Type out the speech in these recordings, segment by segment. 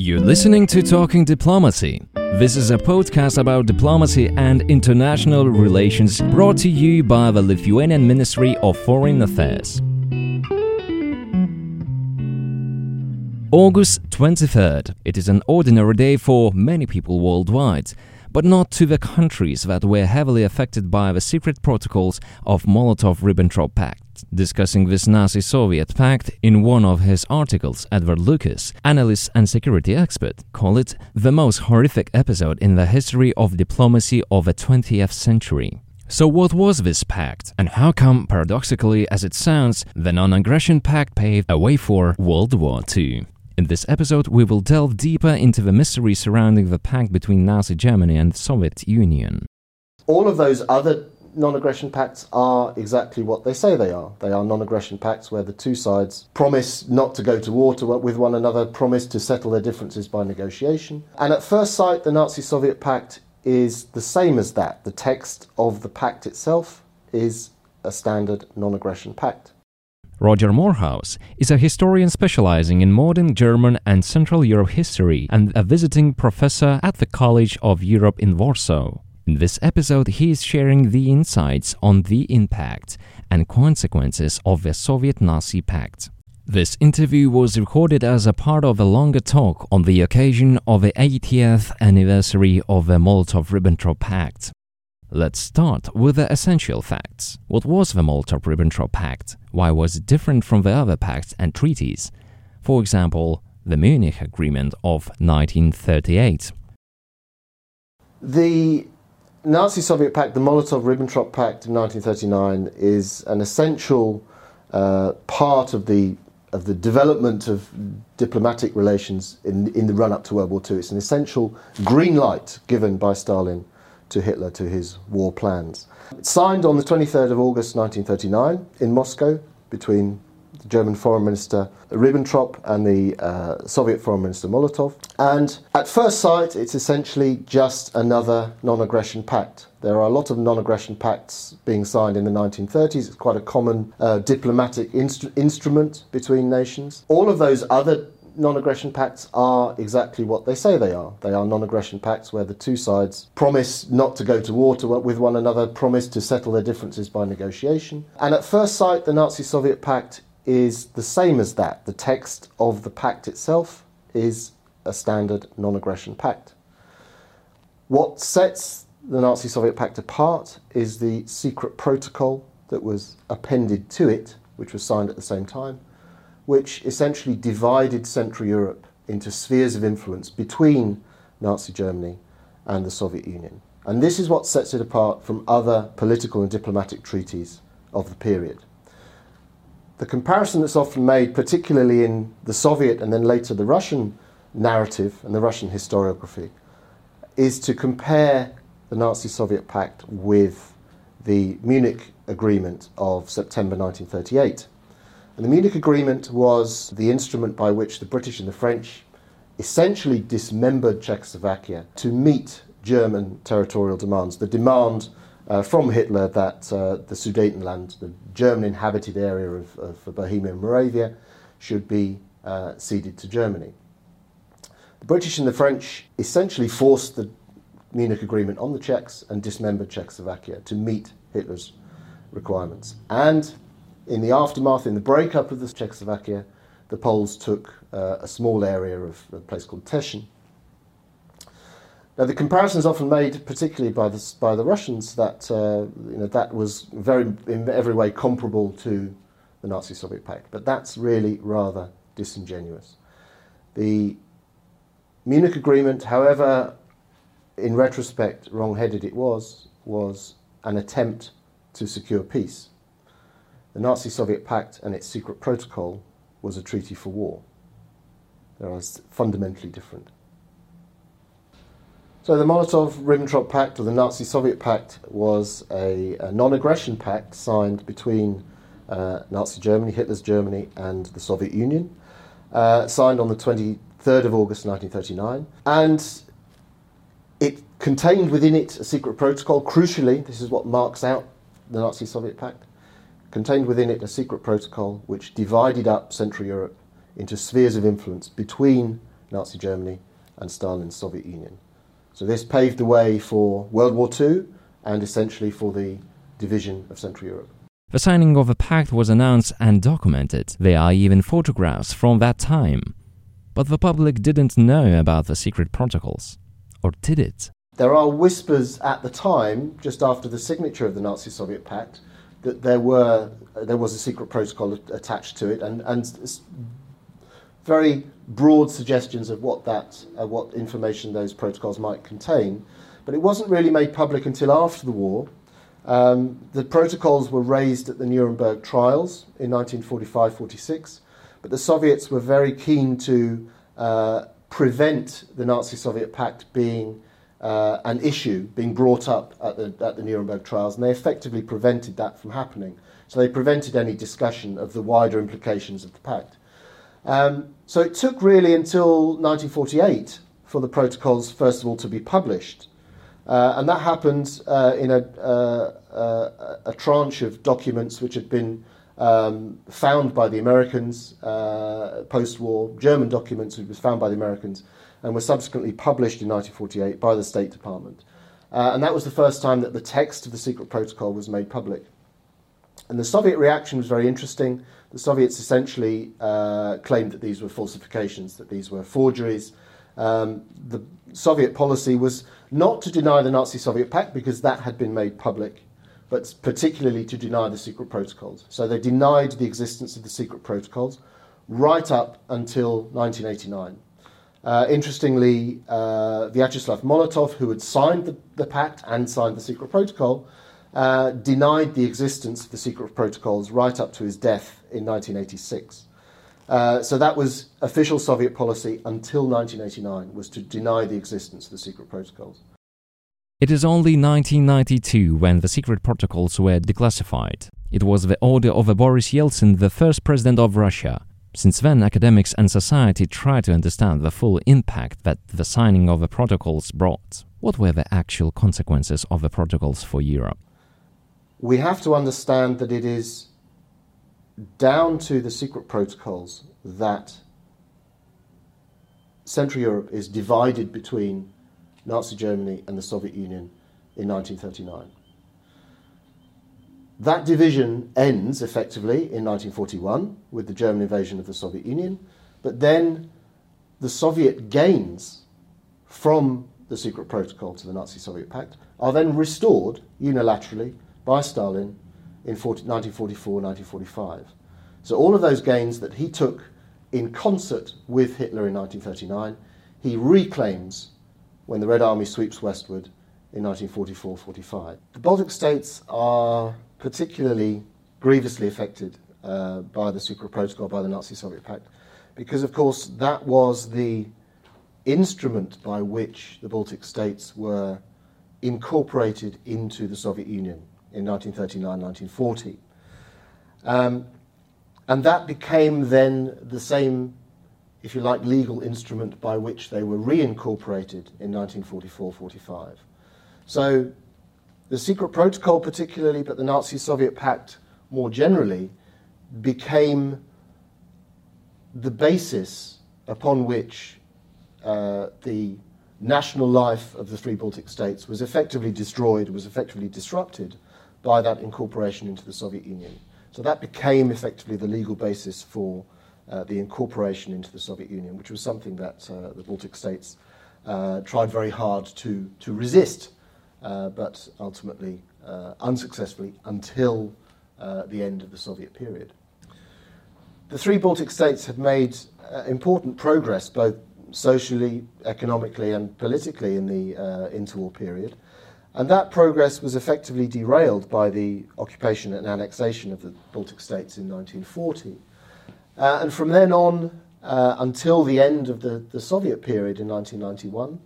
You're listening to Talking Diplomacy. This is a podcast about diplomacy and international relations brought to you by the Lithuanian Ministry of Foreign Affairs. August 23rd. It is an ordinary day for many people worldwide but not to the countries that were heavily affected by the secret protocols of Molotov-Ribbentrop Pact. Discussing this Nazi-Soviet pact in one of his articles, Edward Lucas, analyst and security expert, called it the most horrific episode in the history of diplomacy of the 20th century. So, what was this pact, and how come, paradoxically as it sounds, the non aggression pact paved a way for World War II? In this episode, we will delve deeper into the mystery surrounding the pact between Nazi Germany and the Soviet Union. All of those other non aggression pacts are exactly what they say they are. They are non aggression pacts where the two sides promise not to go to war to with one another, promise to settle their differences by negotiation. And at first sight, the Nazi Soviet pact is the same as that. The text of the pact itself is a standard non aggression pact. Roger Moorhouse is a historian specializing in modern German and Central Europe history and a visiting professor at the College of Europe in Warsaw. In this episode, he is sharing the insights on the impact and consequences of the Soviet Nazi Pact. This interview was recorded as a part of a longer talk on the occasion of the 80th anniversary of the Molotov Ribbentrop Pact. Let's start with the essential facts. What was the Molotov-Ribbentrop Pact? Why was it different from the other pacts and treaties? For example, the Munich Agreement of 1938. The Nazi-Soviet Pact, the Molotov-Ribbentrop Pact of 1939, is an essential uh, part of the of the development of diplomatic relations in in the run-up to World War II. It's an essential green light given by Stalin to Hitler to his war plans. It's signed on the 23rd of August 1939 in Moscow between the German Foreign Minister Ribbentrop and the uh, Soviet Foreign Minister Molotov. And at first sight, it's essentially just another non aggression pact. There are a lot of non aggression pacts being signed in the 1930s. It's quite a common uh, diplomatic instru- instrument between nations. All of those other non aggression pacts are exactly what they say they are. They are non aggression pacts where the two sides promise not to go to war to with one another, promise to settle their differences by negotiation. And at first sight, the Nazi Soviet pact is the same as that. The text of the pact itself is a standard non aggression pact. What sets the Nazi Soviet pact apart is the secret protocol that was appended to it, which was signed at the same time which essentially divided Central Europe into spheres of influence between Nazi Germany and the Soviet Union. And this is what sets it apart from other political and diplomatic treaties of the period. The comparison that's often made, particularly in the Soviet and then later the Russian narrative and the Russian historiography, is to compare the Nazi Soviet pact with the Munich Agreement of September 1938 and the Munich Agreement was the instrument by which the British and the French essentially dismembered Czechoslovakia to meet German territorial demands. The demand uh, from Hitler that uh, the Sudetenland, the German inhabited area of, of Bohemia and Moravia, should be uh, ceded to Germany. The British and the French essentially forced the Munich Agreement on the Czechs and dismembered Czechoslovakia to meet Hitler's requirements. And in the aftermath, in the breakup of the Czechoslovakia, the Poles took uh, a small area of a place called Teschen. Now, the comparison is often made, particularly by the, by the Russians, that uh, you know, that was very, in every way comparable to the Nazi Soviet Pact, but that's really rather disingenuous. The Munich Agreement, however, in retrospect, wrong headed it was, was an attempt to secure peace. The Nazi Soviet Pact and its secret protocol was a treaty for war. They are fundamentally different. So the Molotov-Ribbentrop Pact, or the Nazi-Soviet Pact, was a, a non-aggression pact signed between uh, Nazi Germany, Hitler's Germany, and the Soviet Union, uh, signed on the 23rd of August 1939, and it contained within it a secret protocol. Crucially, this is what marks out the Nazi-Soviet Pact contained within it a secret protocol which divided up Central Europe into spheres of influence between Nazi Germany and Stalin's Soviet Union. So this paved the way for World War II and essentially for the division of Central Europe. The signing of the pact was announced and documented. There are even photographs from that time. But the public didn't know about the secret protocols. Or did it? There are whispers at the time, just after the signature of the Nazi Soviet Pact, that there were there was a secret protocol attached to it, and, and very broad suggestions of what that uh, what information those protocols might contain. But it wasn't really made public until after the war. Um, the protocols were raised at the Nuremberg trials in 1945-46, but the Soviets were very keen to uh, prevent the Nazi-Soviet pact being uh, an issue being brought up at the, at the Nuremberg trials, and they effectively prevented that from happening. So they prevented any discussion of the wider implications of the pact. Um, so it took really until 1948 for the protocols, first of all, to be published. Uh, and that happened uh, in a, uh, a, tranche of documents which had been um, found by the Americans uh, post war, German documents which was found by the Americans, and were subsequently published in 1948 by the State Department. Uh, and that was the first time that the text of the secret protocol was made public. And the Soviet reaction was very interesting. The Soviets essentially uh, claimed that these were falsifications, that these were forgeries. Um, the Soviet policy was not to deny the Nazi Soviet pact because that had been made public, but particularly to deny the secret protocols. So they denied the existence of the secret protocols right up until 1989. Uh, interestingly, uh, Vyacheslav Molotov, who had signed the, the, pact and signed the secret protocol, uh, denied the existence of the secret protocols right up to his death in 1986. Uh, so that was official Soviet policy until 1989, was to deny the existence of the secret protocols. It is only 1992 when the secret protocols were declassified. It was the order of Boris Yeltsin, the first president of Russia, since then, academics and society try to understand the full impact that the signing of the protocols brought. What were the actual consequences of the protocols for Europe? We have to understand that it is down to the secret protocols that Central Europe is divided between Nazi Germany and the Soviet Union in 1939. That division ends effectively in 1941 with the German invasion of the Soviet Union, but then the Soviet gains from the secret protocol to the Nazi Soviet Pact are then restored unilaterally by Stalin in 1944 1945. So, all of those gains that he took in concert with Hitler in 1939, he reclaims when the Red Army sweeps westward in 1944 45. The Baltic states are particularly grievously affected uh, by the secret protocol, by the Nazi Soviet Pact, because, of course, that was the instrument by which the Baltic states were incorporated into the Soviet Union in 1939 1940. Um, and that became then the same, if you like, legal instrument by which they were reincorporated in 1944 45. So the secret protocol, particularly, but the Nazi Soviet pact more generally, became the basis upon which uh, the national life of the three Baltic states was effectively destroyed, was effectively disrupted by that incorporation into the Soviet Union. So that became effectively the legal basis for uh, the incorporation into the Soviet Union, which was something that uh, the Baltic states uh, tried very hard to, to resist uh, but ultimately uh, unsuccessfully until uh, the end of the Soviet period. The three Baltic states had made important progress both socially, economically, and politically in the interwar period. And that progress was effectively derailed by the occupation and annexation of the Baltic states in 1940. Uh, and from then on, until the end of the, the Soviet period in 1991,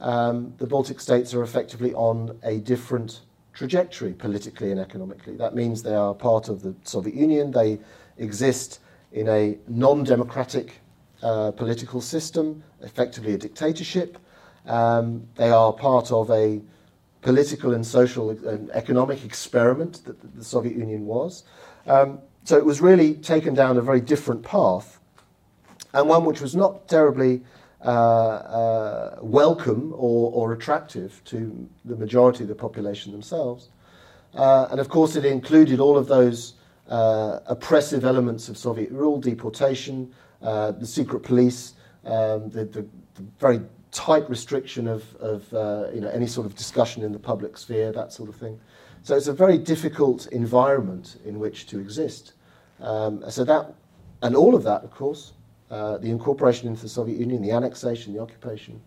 um, the Baltic states are effectively on a different trajectory politically and economically. That means they are part of the Soviet Union, they exist in a non democratic uh, political system, effectively a dictatorship. Um, they are part of a political and social and economic experiment that the Soviet Union was. Um, so it was really taken down a very different path, and one which was not terribly uh, uh, welcome or, or attractive to the majority of the population themselves. Uh, and of course, it included all of those uh, oppressive elements of Soviet rule, deportation, uh, the secret police, um, the, the, the, very tight restriction of, of uh, you know, any sort of discussion in the public sphere, that sort of thing. So it's a very difficult environment in which to exist. Um, so that, and all of that, of course, uh, the incorporation into the Soviet Union, the annexation, the occupation,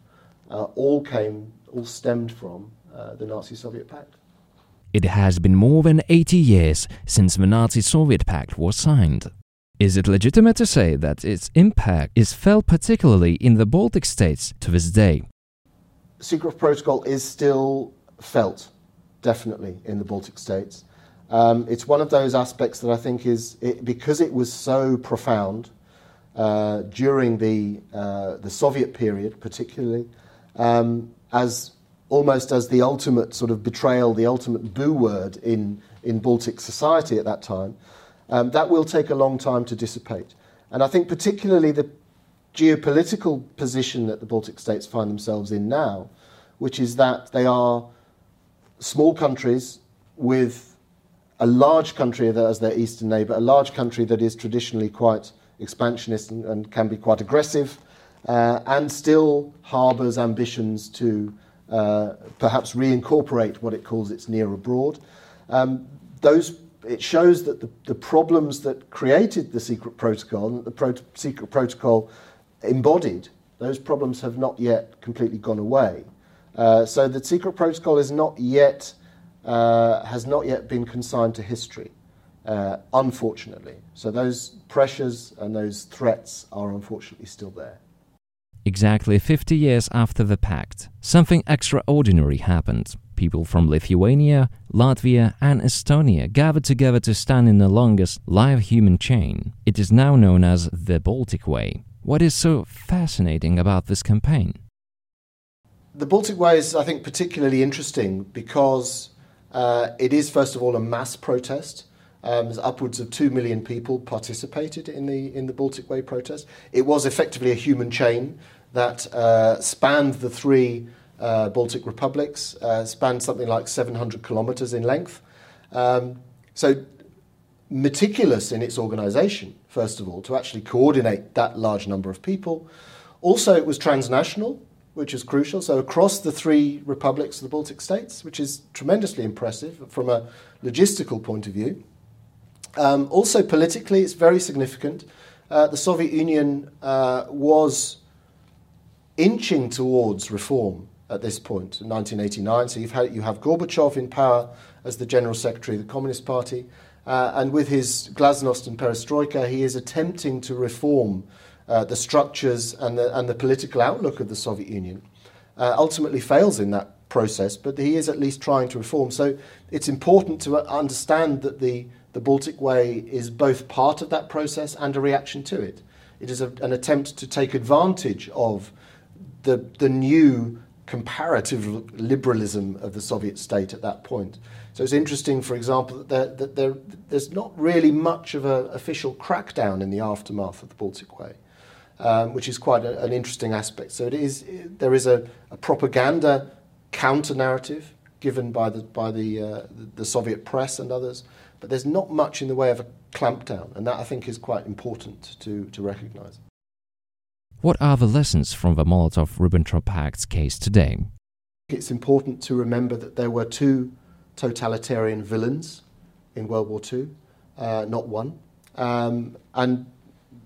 uh, all came, all stemmed from uh, the Nazi-Soviet Pact. It has been more than 80 years since the Nazi-Soviet Pact was signed. Is it legitimate to say that its impact is felt particularly in the Baltic states to this day? Secret protocol is still felt, definitely, in the Baltic states. Um, it's one of those aspects that I think is, it, because it was so profound uh, during the, uh, the Soviet period, particularly, um, as almost as the ultimate sort of betrayal, the ultimate boo word in, in Baltic society at that time, um, that will take a long time to dissipate. And I think particularly the geopolitical position that the Baltic states find themselves in now, which is that they are small countries with a large country as their eastern neighbour, a large country that is traditionally quite expansionist and, and can be quite aggressive, uh, and still harbours ambitions to uh, perhaps reincorporate what it calls its near abroad. Um, those, it shows that the, the, problems that created the secret protocol and the pro- secret protocol embodied, those problems have not yet completely gone away. Uh, so the secret protocol is not yet, uh, has not yet been consigned to history, uh, unfortunately. So those pressures and those threats are unfortunately still there. Exactly 50 years after the pact, something extraordinary happened. People from Lithuania, Latvia, and Estonia gathered together to stand in the longest live human chain. It is now known as the Baltic Way. What is so fascinating about this campaign? The Baltic Way is, I think, particularly interesting because uh, it is, first of all, a mass protest. Um, upwards of two million people participated in the in the Baltic Way protest. It was effectively a human chain that uh, spanned the three uh, Baltic republics, uh, spanned something like 700 kilometres in length. Um, so meticulous in its organisation, first of all, to actually coordinate that large number of people. Also, it was transnational, which is crucial. So across the three republics of the Baltic states, which is tremendously impressive from a logistical point of view. Um, also, politically, it's very significant. Uh, the Soviet Union uh, was inching towards reform at this point in 1989. So you've had, you have Gorbachev in power as the General Secretary of the Communist Party. Uh, and with his Glasnost and Perestroika, he is attempting to reform uh, the structures and the, and the political outlook of the Soviet Union. Uh, ultimately fails in that process, but he is at least trying to reform. So it's important to understand that the the Baltic Way is both part of that process and a reaction to it. It is a, an attempt to take advantage of the, the new comparative liberalism of the Soviet state at that point. So it's interesting, for example, that, there, that there, there's not really much of an official crackdown in the aftermath of the Baltic Way, um, which is quite a, an interesting aspect. So it is, there is a, a propaganda counter narrative given by the, by the, uh, the Soviet press and others, but there's not much in the way of a clampdown, and that I think is quite important to, to recognize. What are the lessons from the Molotov Ribbentrop Pact's case today? It's important to remember that there were two totalitarian villains in World War II, uh, not one. Um, and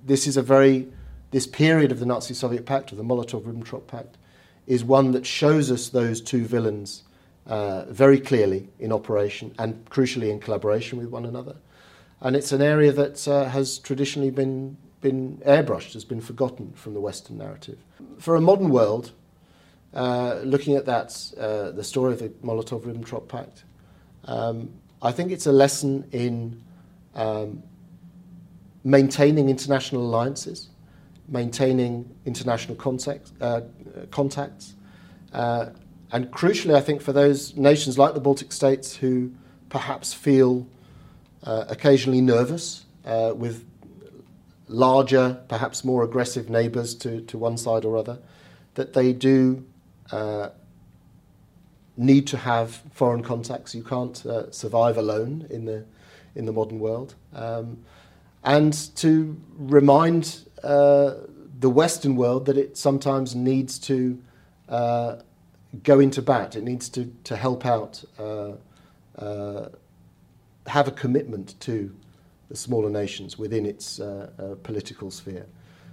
this is a very, this period of the Nazi Soviet Pact, or the Molotov Ribbentrop Pact, is one that shows us those two villains uh, very clearly in operation and crucially in collaboration with one another. And it's an area that uh, has traditionally been, been airbrushed, has been forgotten from the Western narrative. For a modern world, uh, looking at that, uh, the story of the Molotov Ribbentrop Pact, um, I think it's a lesson in um, maintaining international alliances, maintaining international contact, uh, contacts, uh, and crucially, I think for those nations like the Baltic states who perhaps feel uh, occasionally nervous uh, with larger, perhaps more aggressive neighbours to, to one side or other, that they do uh, need to have foreign contacts. You can't uh, survive alone in the, in the modern world. Um, and to remind uh, the Western world that it sometimes needs to uh, go into bat, it needs to, to help out, uh, uh, have a commitment to the smaller nations within its uh, uh, political sphere.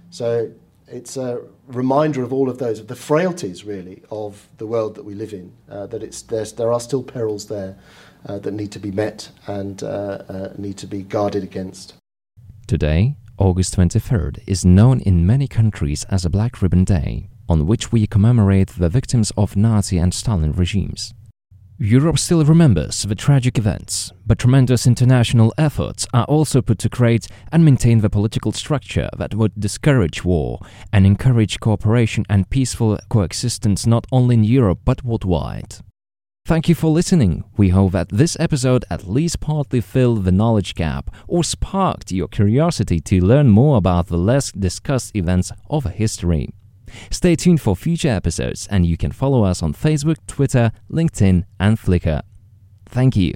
So it's a reminder of all of those, of the frailties really of the world that we live in, uh, that it's, there are still perils there uh, that need to be met and uh, uh, need to be guarded against. Today, August 23rd is known in many countries as a Black Ribbon Day, on which we commemorate the victims of Nazi and Stalin regimes. Europe still remembers the tragic events, but tremendous international efforts are also put to create and maintain the political structure that would discourage war and encourage cooperation and peaceful coexistence not only in Europe but worldwide. Thank you for listening. We hope that this episode at least partly filled the knowledge gap or sparked your curiosity to learn more about the less discussed events of history. Stay tuned for future episodes, and you can follow us on Facebook, Twitter, LinkedIn, and Flickr. Thank you.